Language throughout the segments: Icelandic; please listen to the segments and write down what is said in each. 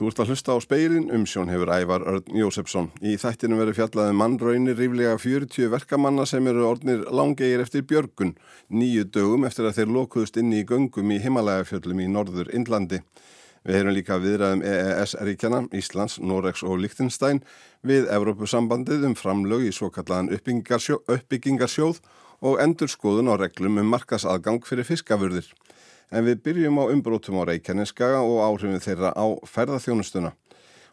Þú ert að hlusta á speilin, umsjón hefur Ævar Örn Jósefsson. Í þættinu verður fjallaði um mannraunir ríflega 40 verkamanna sem eru orðnir langegir eftir björgun, nýju dögum eftir að þeir lokuðust inn í göngum í himalægafjöllum í norður Indlandi. Við heyrum líka viðræðum EES-ríkjana, Íslands, Noregs og Lichtenstein við Evrópusambandið um framlög í svo kallaðan uppbyggingarsjóð og endur skoðun á reglum um markasaðgang fyrir fiskafurðir en við byrjum á umbrótum á Reykjaneskaga og áhrifin þeirra á ferðarþjónustuna.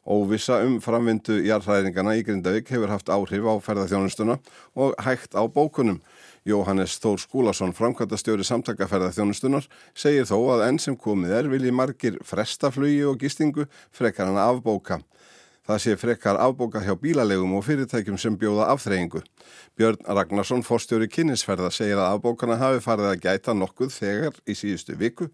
Óvisa um framvindu jarðræðingana í Grindavík hefur haft áhrif á ferðarþjónustuna og hægt á bókunum. Jóhannes Þór Skúlason, framkvæmtastjóri samtakaferðarþjónustunar, segir þó að enn sem komið er vilji margir frestaflugi og gistingu frekar hann af bóka. Það sé frekar afbóka hjá bílalegum og fyrirtækjum sem bjóða afþreyingu. Björn Ragnarsson, forstjóri kynnisferða, segir að afbókana hafi farið að gæta nokkuð þegar í síðustu viku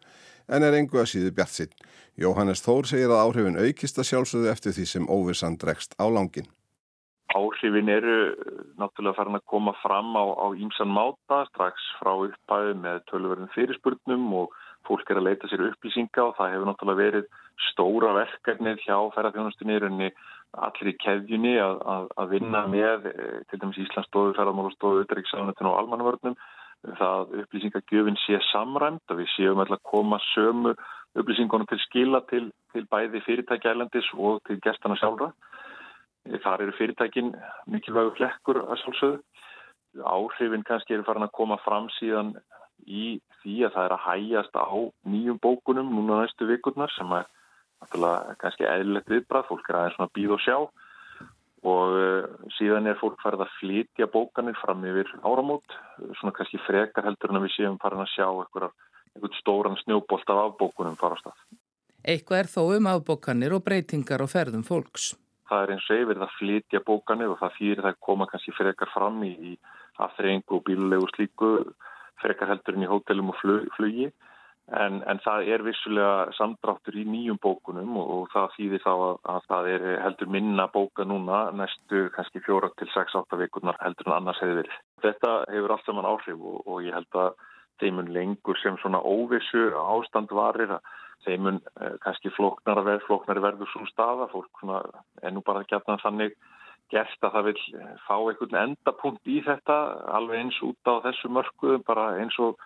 en er engu að síðu bjart sinn. Jóhannes Þór segir að áhrifin aukist að sjálfsögðu eftir því sem óvissan dregst á langin. Áhrifin eru náttúrulega farin að koma fram á ímsan máta strax frá upphæðu með tölverðin fyrirspurnum og fólk er að leita sér upplýsinga og það hefur náttúrulega verið stóra verkefnið hjá ferðarþjónustunni allir í keðjunni að, að, að vinna mm. með eh, til dæmis Íslandsstofu, ferðarmálastofu, Utryggsafnetun og almannavörnum það upplýsingagjöfin sé samræmt að við séum alltaf að koma sömu upplýsingunum til skila til, til bæði fyrirtækjælendis og til gestana sjálfra. Þar eru fyrirtækin mikilvægur flekkur að sjálfsögðu. Áhrifin kannski eru farin að koma fram síðan í því að það er að hægjast á nýjum bókunum núna næstu vikurnar sem er náttúrulega kannski eðlilegt viðbrað, fólk er aðeins svona býð og sjá og uh, síðan er fólk farið að flytja bókanir fram yfir áramót, svona kannski frekar heldur en að við séum farin að sjá einhvern stóran snjóbolt af afbókunum fara á stað. Eitthvað er þó um afbókanir og breytingar og ferðum fólks. Það er eins og yfir það flytja bókanir og það fyrir það koma kannski frekar fram í, í aðþreyingu og bílulegu slíku frekar heldur en í hótelum og flugi en, en það er vissulega samdráttur í nýjum bókunum og, og það þýðir þá að, að það er heldur minna bóka núna næstu kannski fjóra til 6-8 vikunar heldur en annars hefur verið. Þetta hefur allt saman áhrif og, og ég held að þeimun lengur sem svona óvissu ástand varir að þeimun eh, kannski flóknara verð, flóknari verður svo staða, fólk er nú bara gætna þannig gert að það vil fá einhvern endapunkt í þetta alveg eins út á þessu mörku bara eins og,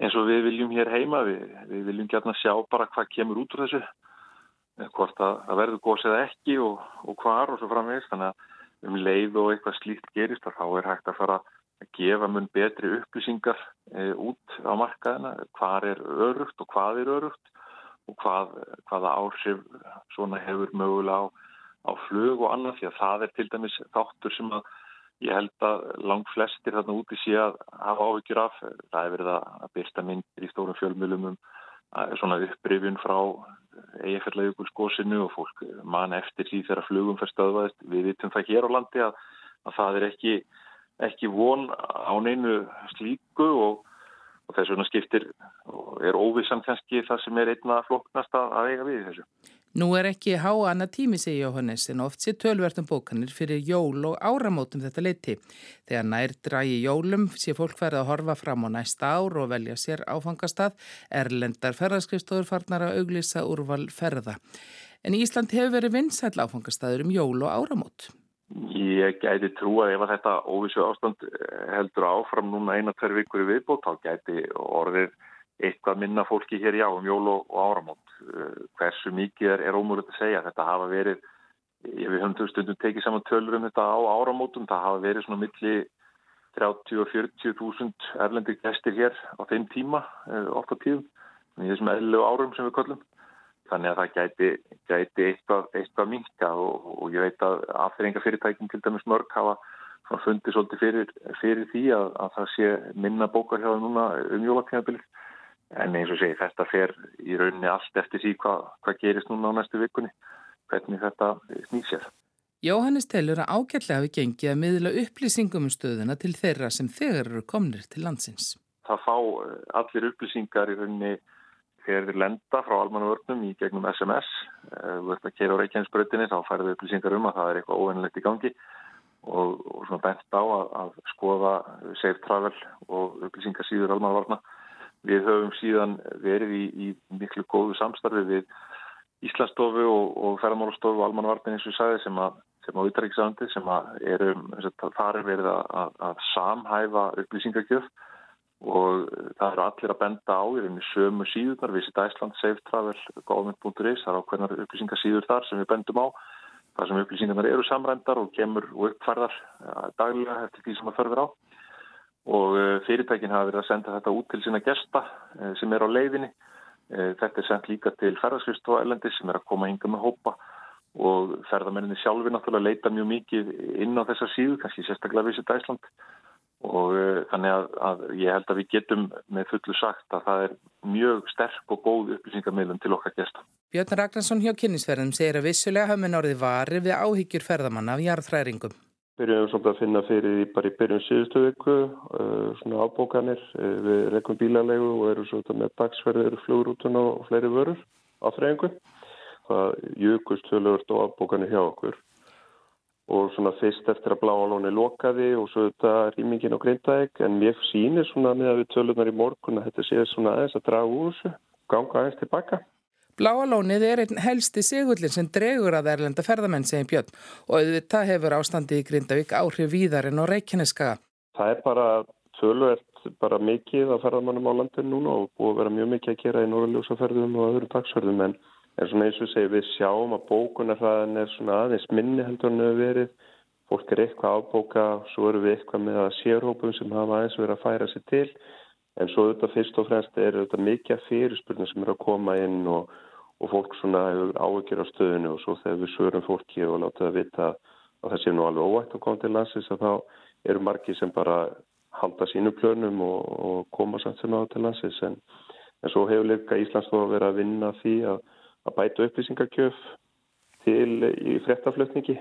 eins og við viljum hér heima, við, við viljum gætna sjá bara hvað kemur út úr þessu hvort að, að verður gósið ekki og, og hvar og svo framvegist þannig að um leið og eitthvað slíkt gerist þá er hægt að fara að gefa mun betri upplýsingar e, út á markaðina, hvað er örugt og hvað er örugt og hvað, hvaða áhrif svona hefur mögulega á á flug og annað því að það er til dæmis þáttur sem að ég held að lang flestir þarna úti sé að hafa áhyggjur af. Það er verið að byrsta myndir í stórum fjölmjölum um svona upprifjun frá eigafjörlaugulskósinu og fólk man eftir því þegar flugum fyrir stöðvaðist. Við vitum það hér á landi að, að það er ekki, ekki von á neinu slíku og, og þess vegna skiptir og er óvissan kannski það sem er einna floknast að eiga við þessu. Nú er ekki há annað tími, segi Jóhannes, en oft sé tölvertum bókanir fyrir jól og áramótum þetta leiti. Þegar nær drægi jólum sé fólk verið að horfa fram á næsta ár og velja sér áfangastað, erlendar ferðarskrifstóður farnar að auglýsa úrval ferða. En Ísland hefur verið vinsæl áfangastaður um jól og áramót. Ég gæti trúa ef að þetta óvissu ástand heldur áfram núna eina-tver vikur í viðbót, þá gæti orðið eitthvað minna fólki hér já um jól og, og áramót. Eh, hversu mikið er, er ómúrið að segja. Þetta hafa verið, við höfum stundum tekið saman tölur um þetta á áramótum, það hafa verið svona milli 30 og 40 þúsund erlendir gestir hér á þeim tíma, eh, ofta tíðum, í þessum eðlu árum sem við köllum. Þannig að það gæti, gæti eitthvað, eitthvað minka og, og ég veit að aðferðinga fyrirtækjum til dæmis mörg hafa fundið svolítið fyrir, fyrir því að, að það sé minna bókar hjá það núna um jólatíðabilið En eins og segi þetta fer í rauninni allt eftir sí hvað hva gerist núna á næstu vikunni, hvernig þetta snýð sér. Jóhannes telur að ágætlega hafi gengið að miðla upplýsingum um stöðuna til þeirra sem þegar eru komnir til landsins. Það fá eh, allir upplýsingar í rauninni þegar þeir lenda frá almanvörnum í gegnum SMS. Eh, þú ert að kera á Reykjanesbröðinni þá færðu upplýsingar um að það er eitthvað óvennilegt í gangi og, og svona bent á að, að skoða safe travel og upplýsingar síður almanvarna Við höfum síðan verið í, í miklu góðu samstarfi við Íslandsstofu og, og ferðarmálastofu og almanvartin eins og sagði sem að sem á Ítaríksandi sem að eru þar er verið að, að samhæfa upplýsingagjöf og það eru allir að benda á í rauninni sömu síðunar, Visit Iceland, Safe Travel, Government.is, það er ákveðnar upplýsingasíður þar sem við bendum á þar sem upplýsingarnar eru samrændar og gemur og uppfærðar daglega eftir því sem það förfur á og eh, fyrirtækin hafa verið að senda þetta út til sína gesta eh, sem er á leiðinni. Eh, þetta er sendt líka til ferðarskristofa elendi sem er að koma ynga með hópa og ferðarmenninni sjálfur náttúrulega leita mjög mikið inn á þessa síðu, kannski sérstaklega Visit Æsland og þannig að, að ég held að við getum með fullu sagt að það er mjög sterk og góð upplýsingamilum til okkar gesta. Björn Ragnarsson hjá kynnisverðum segir að vissulega hafum við norðið varir við áhyggjur ferðamanna af jarðhræringum byrjum svolítið að finna fyrir því bara í byrjun síðustu viku, uh, svona ábókanir, uh, við rekum bílalegu og erum svolítið með dagsferðir, flugurútun og fleiri vörur á þrejingu. Það jökust höluðurst og ábókanir hjá okkur og svona fyrst eftir að bláalóni lokaði og svo þetta rýmingin á grindæk en mér sýnir svona með að við tölunar í morgun að þetta sé svona aðeins að draga úr þessu, ganga aðeins tilbaka. Bláalónið er einn helsti segullin sem dregur að erlenda ferðamenn segir Björn og auðvitað hefur ástandi í Grindavík áhrif víðar en á Reykjaneskaga. Það er bara tölvert bara mikið að ferðamannum á landinu núna og búið að vera mjög mikið að gera í norðaljósaferðum og öðrum dagsferðum en eins og eins og segir við sjáum að bókunarhraðin er svona aðeins minni heldur en hefur verið. Fólk er eitthvað ábóka, svo eru við eitthvað með að sérhópum sem hafa aðeins verið að færa sér til en svo auðvitað fyrst og fremst er auðvitað mikið fyrirspurning sem eru að koma inn og og fólk svona hefur áhyggjur á stöðinu og svo þegar við svörum fólki og láta það vita að það sé nú alveg óvægt að koma til landsins að þá eru margi sem bara halda sínu plönum og, og koma samt sem á til landsins. En, en svo hefur líka Íslandsstofa verið að vinna því að, að bæta upplýsingakjöf til í frettaflutningi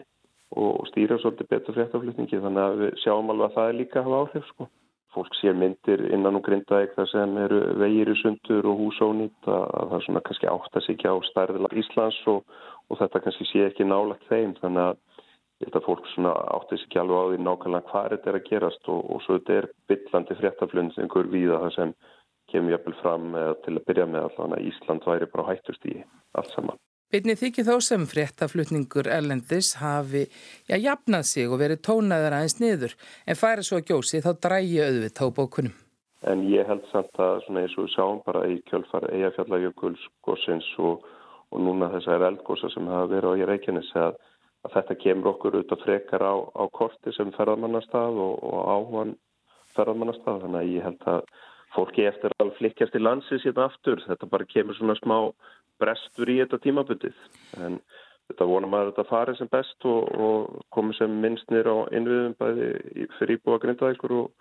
og stýra svolítið betur frettaflutningi þannig að við sjáum alveg að það er líka að hafa áhrif sko fólk sér myndir innan og grindaðeg þar sem eru vegir í sundur og húsónýtt að það svona kannski átt að sigja á stærðilega Íslands og, og þetta kannski sé ekki nálagt þeim þannig að þetta fólk svona átti sig ekki alveg á því nákvæmlega hvað þetta er að gerast og, og svo þetta er byllandi fréttaflund einhver víða það sem kemur jafnvel fram til að byrja með allavega að Ísland væri bara hættust í allt saman. Byrnið þykir þó sem fréttaflutningur erlendis hafi já, jafnað sig og verið tónaður aðeins niður en færi svo að gjósi þá drægi auðvið tóbókunum. En ég held samt að svona eins og við sjáum bara í kjölfar eigafjallajökuls gósins og, og núna þessar eldgósa sem hafa verið á í Reykjanes að, að þetta kemur okkur út að frekar á, á korti sem ferðarmannastað og, og áhugan ferðarmannastað þannig að ég held að fólki eftir að flikjast í landsins hérna aftur þetta bara kemur svona smá brestur í þetta tímabundið en þetta vonum að þetta fari sem best og, og komi sem minnst nýra á innviðum bæði fyrir íbúa grindaðíkur og,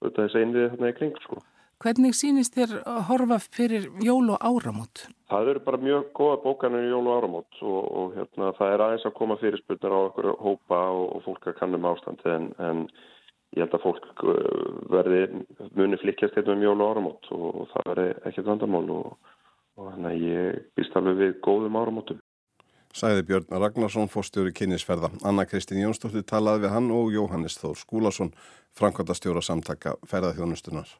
og þetta þessi innviði hérna í kring sko. Hvernig sínist þér að horfa fyrir jól og áramót? Það eru bara mjög goða bókanir í jól og áramót og, og hérna, það er aðeins að koma fyrirspurnar á okkur hópa og fólk að kannum ástandi en, en ég held að fólk uh, verði muni flikkjast hérna um jól og áramót og það verði ekkert vandamál og og þannig að ég býst alveg við góðum áramótum. Sæði Björn Ragnarsson, fórstjóri kynnisferða. Anna Kristín Jónsdóttir talaði við hann og Jóhannes Þór Skúlason, framkvæmtastjóra samtaka ferðarþjónustunar.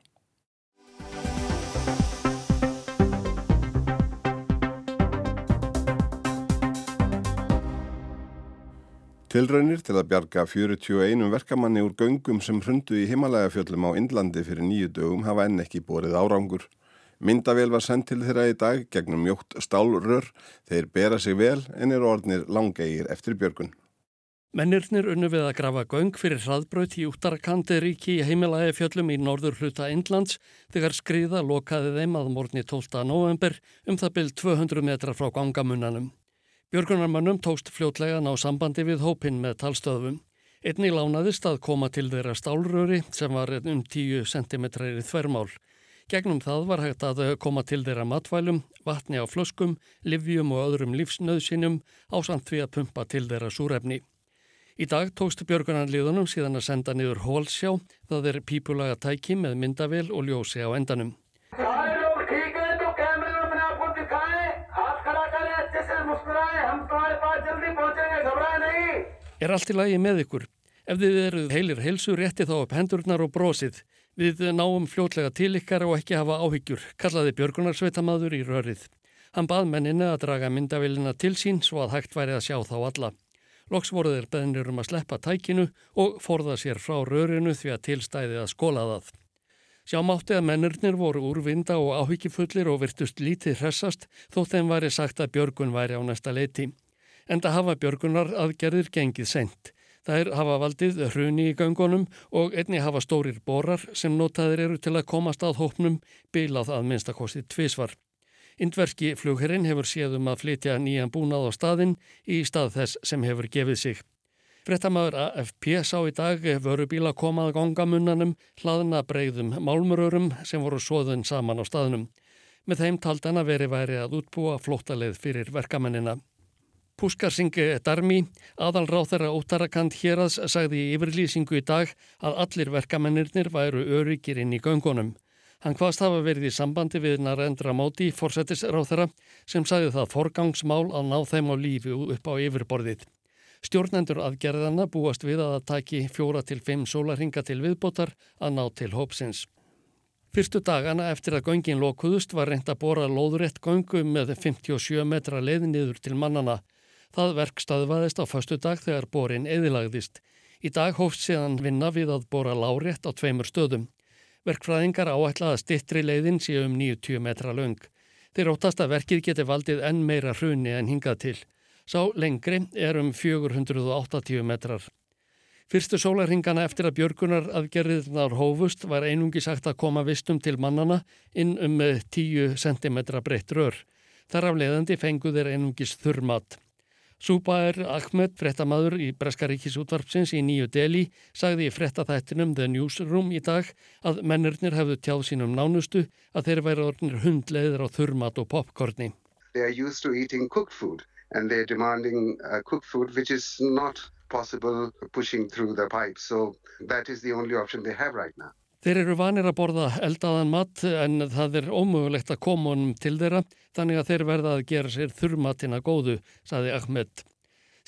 Tilraunir til að bjarga 41 verkamanni úr göngum sem hrundu í himalægafjöllum á Indlandi fyrir nýju dögum hafa enn ekki borið árangur. Myndavél var sendt til þeirra í dag gegnum mjótt stálrör. Þeir bera sig vel en eru orðnir langegir eftir björgun. Mennirnir unnu við að grafa göng fyrir hraðbraut í Úttarakandi ríki í heimilægi fjöllum í norður hluta Indlands þegar skriða lokaði þeim að morgni 12. november um það byrj 200 metra frá gangamunanum. Björgunarmannum tókst fljótlega ná sambandi við hópin með talstöðum. Einni lánaðist að koma til þeirra stálröri sem var um 10 cm þvermál. Gegnum það var hægt að koma til þeirra matvælum, vatni á flöskum, livjum og öðrum lífsnöðsinum á samt því að pumpa til þeirra súrefni. Í dag tókst björgunarliðunum síðan að senda niður hólsjá, það er pípulaga tæki með myndavél og ljósi á endanum. Er allt í lagi með ykkur? Ef þið eruð heilir heilsu rétti þá upp hendurnar og brosið. Við náum fljótlega til ykkar og ekki hafa áhyggjur, kallaði Björgunarsveitamaður í rörið. Hann bað menninni að draga myndavillina til sín svo að hægt væri að sjá þá alla. Loks voru þeir beðnir um að sleppa tækinu og forða sér frá rörinu því að tilstæði að skóla það. Sjá mátti að mennurnir voru úrvinda og áhyggjufullir og virtust lítið hressast þó þeim væri sagt að Björgun væri á næsta leiti. Enda hafa Björgunar aðgerðir gengið sent. Þær hafa valdið hruni í göngunum og einni hafa stórir borar sem notaðir eru til að komast að hópnum bilað að minnstakosti tvísvar. Indverski flugherrin hefur séðum að flytja nýjan búnað á staðinn í stað þess sem hefur gefið sig. Frettamæður AFP sá í dag vörubíla komað gongamunnanum hlaðna breyðum málmurörum sem voru svoðun saman á staðnum. Með þeim taldan að veri væri að útbúa flóttaleið fyrir verkamennina. Puskarsingi Darmi, aðalráð þeirra óttarakant hérads, sagði í yfirlýsingu í dag að allir verkamennirnir væru öryggir inn í göngunum. Hann hvaðst hafa verið í sambandi við Narendra Móti, forsetisráð þeirra, sem sagði það forgangsmál að ná þeim á lífi upp á yfirborðið. Stjórnendur aðgerðana búast við að það taki fjóra til fimm sólarhinga til viðbótar að ná til hópsins. Fyrstu dagana eftir að göngin lokuðust var reynd að bóra lóðurétt göngu með 57 metra leið niður til mannana. Það verk staðvaðist á fastu dag þegar borin eðilagðist. Í dag hófst síðan vinna við að bora lárétt á tveimur stöðum. Verkfræðingar áætla að stittri leiðin sé um 90 metra laung. Þeir óttast að verkið geti valdið enn meira hruni en hingað til. Sá lengri er um 480 metrar. Fyrstu sólarhingana eftir að björgunar aðgerðiðnar hófust var einungi sagt að koma vistum til mannana inn um 10 cm breytt rör. Þar af leiðandi fenguðir einungis þurrmat. Súbær Ahmed, frettamadur í Breskaríkis útvarpsins í Nýju Deli, sagði í frettathættinum The Newsroom í dag að mennurnir hefðu tjáð sínum nánustu að þeir væri orðinir hundleiðir á þurmat og popcorni. They are used to eating cooked food and they are demanding uh, cooked food which is not possible pushing through the pipe. So that is the only option they have right now. Þeir eru vanir að borða eldaðan mat en það er ómögulegt að koma honum til þeirra þannig að þeir verða að gera sér þurrmatina góðu, saði Ahmed.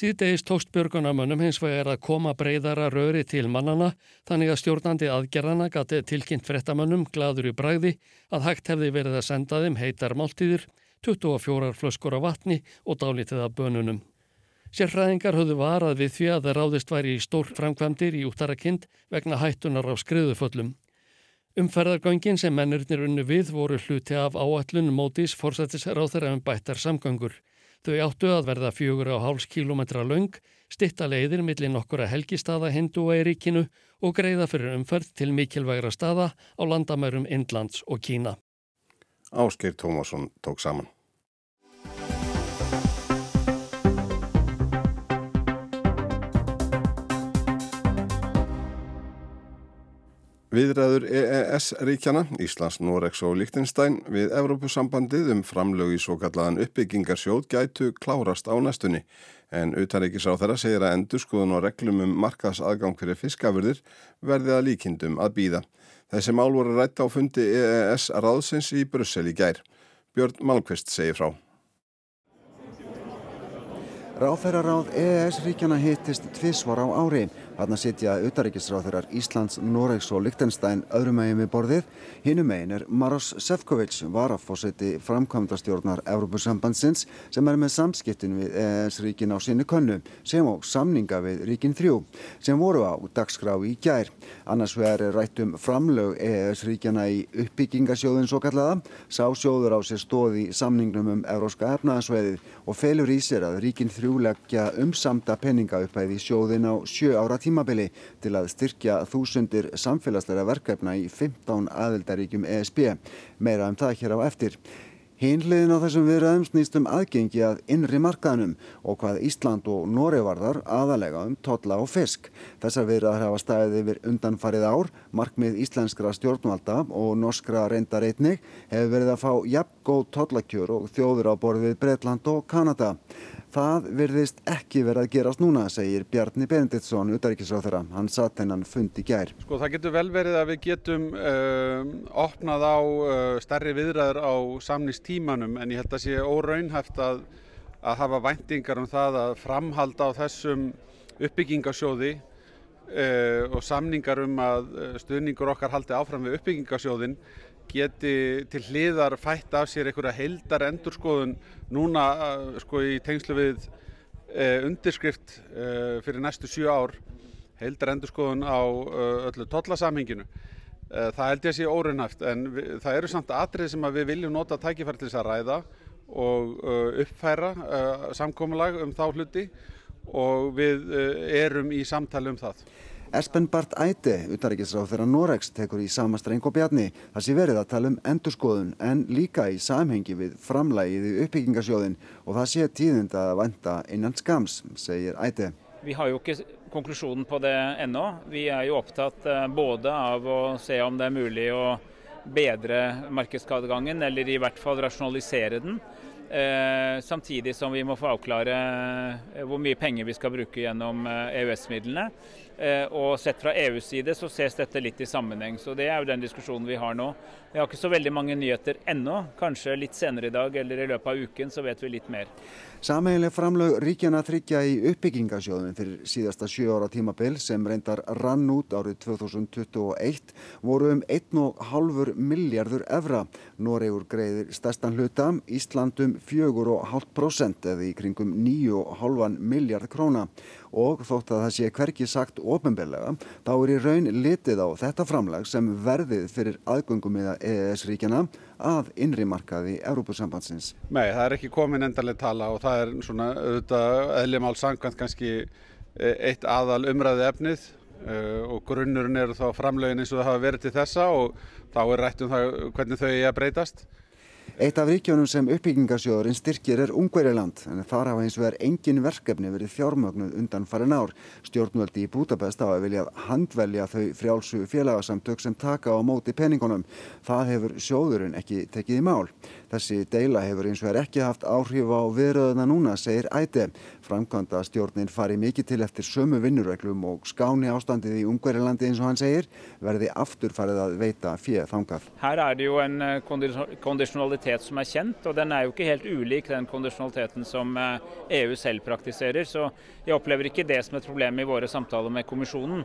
Síðdegis tókst björgunamönnum hins vegar að koma breyðara röri til mannana þannig að stjórnandi aðgerðana gati tilkynnt frettamönnum gladur í bræði að hægt hefði verið að senda þeim heitar máltíðir, 24 flöskur á vatni og dálítið af bönunum. Sérfræðingar höfðu varað við því að það ráðist væri í stór framkvæmdir í úttarakind vegna hættunar á skriðuföllum. Umferðargöngin sem mennurnir unnu við voru hluti af áallun mótis fórsættisráþur en bættar samgöngur. Þau áttu að verða fjögur á háls kílometra laung, stitta leiðir millir nokkura helgistada hindúa í ríkinu og greiða fyrir umferð til mikilvægra staða á landamærum Indlands og Kína. Áskeir Tómasson tók saman. Viðræður EES-ríkjana, Íslands, Norex og Líktinstæn við Evrópusambandið um framlög í svo kallaðan uppbyggingarsjóð gætu klárast á næstunni. En utaríkis á þeirra segir að endurskoðun og reglum um markas aðgang fyrir fiskafurðir verði að líkindum að býða. Þessi mál voru rætt á fundi EES-ráðsins í Brussel í gær. Björn Malmqvist segir frá. Ráðferraráð EES-ríkjana hittist tvísvar á ári. Þarna sitja utaríkisráðherrar Íslands, Noregs og Lichtenstein öðrum megin við borðið. Hinnum megin er Maros Sefcovic, varafósiti framkvæmdastjórnar Európusambandsins sem er með samskiptin við EES-ríkin á sinni könnu sem á samninga við ríkin þrjú sem voru á dagskrá í gær. Annars vegar er rætt um framlög EES-ríkjana í uppbyggingasjóðun svo kallaða. Sá sjóður á sér stóði samningnum um Euróska efnaðansveðið og felur í sér að ríkin þrjú þrjúleggja umsamda penningaupphæði í sjóðin á sjö ára tímabili til að styrkja þúsundir samfélagsleira verkefna í 15 aðildaríkjum ESB. Meira um það hér á eftir. Hínliðin á þessum viðræðum snýst um aðgengi að innri markaðnum og hvað Ísland og Nóri varðar aðalega um totla og fisk. Þessar viðræðar hafa staðið yfir undanfarið ár, markmið íslenskra stjórnvalda og norskra reyndareitnig hefur verið að fá jafn góð totlakjör og þjóður á borðið Breitland og Kanada. Það virðist ekki verið að gerast núna, segir Bjarni Benediktsson, utaríkisráþara. Hann satt hennan fund í gær. Sko það getur vel verið að við getum uh, opnað á uh, stærri viðræður á samnistímanum en ég held að sé óraunhæft að, að hafa væntingar um það að framhalda á þessum uppbyggingasjóði og samningar um að stuðningur okkar haldi áfram við uppbyggingasjóðin geti til hliðar fætt af sér einhverja heildar endurskoðun núna uh, sko í tengslu við uh, undirskrift fyrir næstu sjö ár heildar endurskoðun á öllu tollasamhenginu. Það held ég að sé órunæft en við, það eru samt atrið sem við viljum nota þess að ræða og uppfæra samkómulag um þá hluti og við erum í samtali um það. Espen Barth Æti, utaríkisráð þeirra Noregs, tekur í sama streng og bjarni. Það sé verið að tala um endurskoðun en líka í samhengi við framlægið í uppbyggingasjóðin og það sé tíðind að venda innan skams, segir Æti. Vi har jo ikke konklusjonen på det ennå. Vi er jo opptatt eh, både av å se om det er mulig å bedre markedsadgangen, eller i hvert fall rasjonalisere den. Eh, samtidig som vi må få avklare eh, hvor mye penger vi skal bruke gjennom EØS-midlene. Eh, og sett fra EUs side så ses dette litt i sammenheng. Så det er jo den diskusjonen vi har nå. Vi har ikke så veldig mange nyheter ennå. Kanskje litt senere i dag eller i løpet av uken så vet vi litt mer. Sameiginlega framlög ríkjana tryggja í uppbyggingasjóðum fyrir síðasta sjö ára tímabil sem reyndar rann út árið 2021 voru um 1,5 miljardur evra. Noregur greiðir stærstan hluta, Íslandum 4,5% eða í kringum 9,5 miljard króna og þótt að það sé hverki sagt ofinbeglega þá er í raun litið á þetta framlag sem verðið fyrir aðgöngum í EES-ríkjana að innri markaði Európusambandsins. Nei, það er ekki komin endarlega tala og það er svona auðvitað eðlimál sangkvæmt kannski e, eitt aðal umræði efnið uh, og grunnurinn eru þá framlegin eins og það hafa verið til þessa og þá er rætt um það hvernig þau er að breytast. Eitt af ríkjónum sem uppbyggingasjóðurinn styrkir er Ungveriland en þar hafa eins og er engin verkefni verið fjármögnuð undan farin ár. Stjórnvöldi í Bútabest á að viljað handvelja þau frjálsu félagsamtök sem taka á móti peningunum. Það hefur sjóðurinn ekki tekið í mál. Þessi deila hefur eins og er ekki haft áhrif á viðröðuna núna, segir Æti. Framkvæmda stjórnin fari mikið til eftir sömu vinnurreglum og skáni ástandið í Ungverilandi eins og hann segir verði aftur farið að veita fjöð þangað. Her er det jo en eh, kondisjonalitet som er kjent, og den er jo ikke helt ulik den kondisjonaliteten som EU eh, e selv praktiserer. Så jeg opplever ikke det som et problem i våre samtaler med kommisjonen.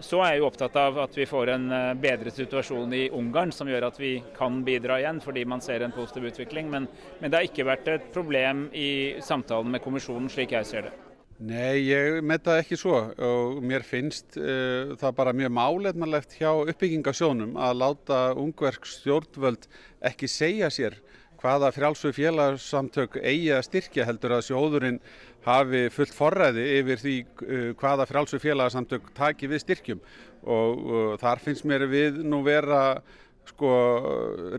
Så er jeg jo opptatt av at vi får en eh, bedre situasjon i Ungarn som gjør at vi kan bidra igjen, fordi man ser en positiv utvikling. Men, men det har ikke vært et problem i samtalen med kommisjonen slik jeg sér það. Nei, ég met það ekki svo og mér finnst uh, það bara mjög málefnalegt hjá uppbyggingasjónum að láta ungverk stjórnvöld ekki segja sér hvaða frjálsvið félagsamtök eigi að styrkja heldur að sjóðurinn hafi fullt forræði yfir því uh, hvaða frjálsvið félagsamtök taki við styrkjum og uh, þar finnst mér við nú vera sko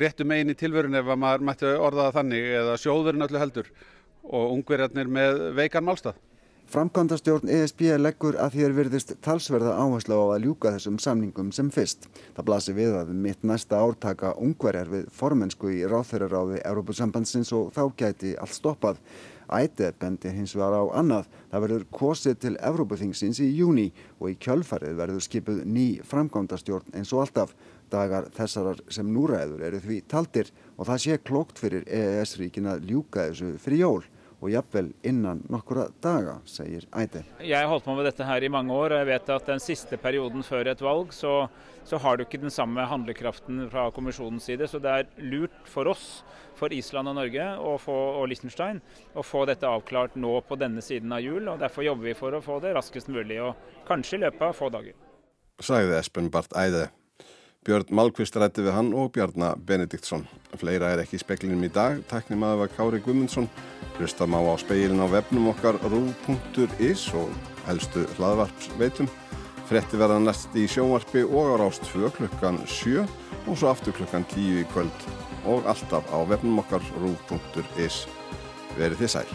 réttum eini tilvörun ef maður mætti orða það þannig eða sjóðurinn öllu heldur og ungverjarnir með veikan málstað. Framkvæmdastjórn ESB leggur að þér virðist talsverða áherslu á að ljúka þessum samningum sem fyrst. Það blasir við að mitt næsta ártaka ungverjar við formensku í ráþeiraráði Európusambandsins og þá gæti allt stoppað. Æte bendi hins vegar á annað. Það verður kosið til Európuþingsins í júni og í kjölfarið verður skipuð ný framkvæmdastjórn eins og alltaf. Dagar þessarar sem núræður eru því taldir og það sé klokt fyrir EES-ríkin að ljúka þessu fyrir jól og jafnvel innan nokkura daga, segir Æti. Jeg har holdt på med dette her i mange år, og jeg vet at den siste perioden før et valg, så, så har du ikke den samme handlekraften fra kommisjonens side. Så det er lurt for oss, for Island og Norge og, for, og Liechtenstein, å få dette avklart nå på denne siden av jul. og Derfor jobber vi for å få det raskest mulig, og kanskje i løpet av få dager. Sagði Espen Barth Æði. Björn Málkvist rætti við hann og Bjarnar Benediktsson. Fleira er ekki í speklinum í dag. Tækni maður var Kári Gumundsson. Hlusta má á speilin á webnum okkar rú.is og helstu hlaðvarpsveitum. Fretti verða næst í sjónvarpi og á rást 2 klukkan 7 og svo aftur klukkan 10 í kvöld og alltaf á webnum okkar rú.is. Verið þið sæl.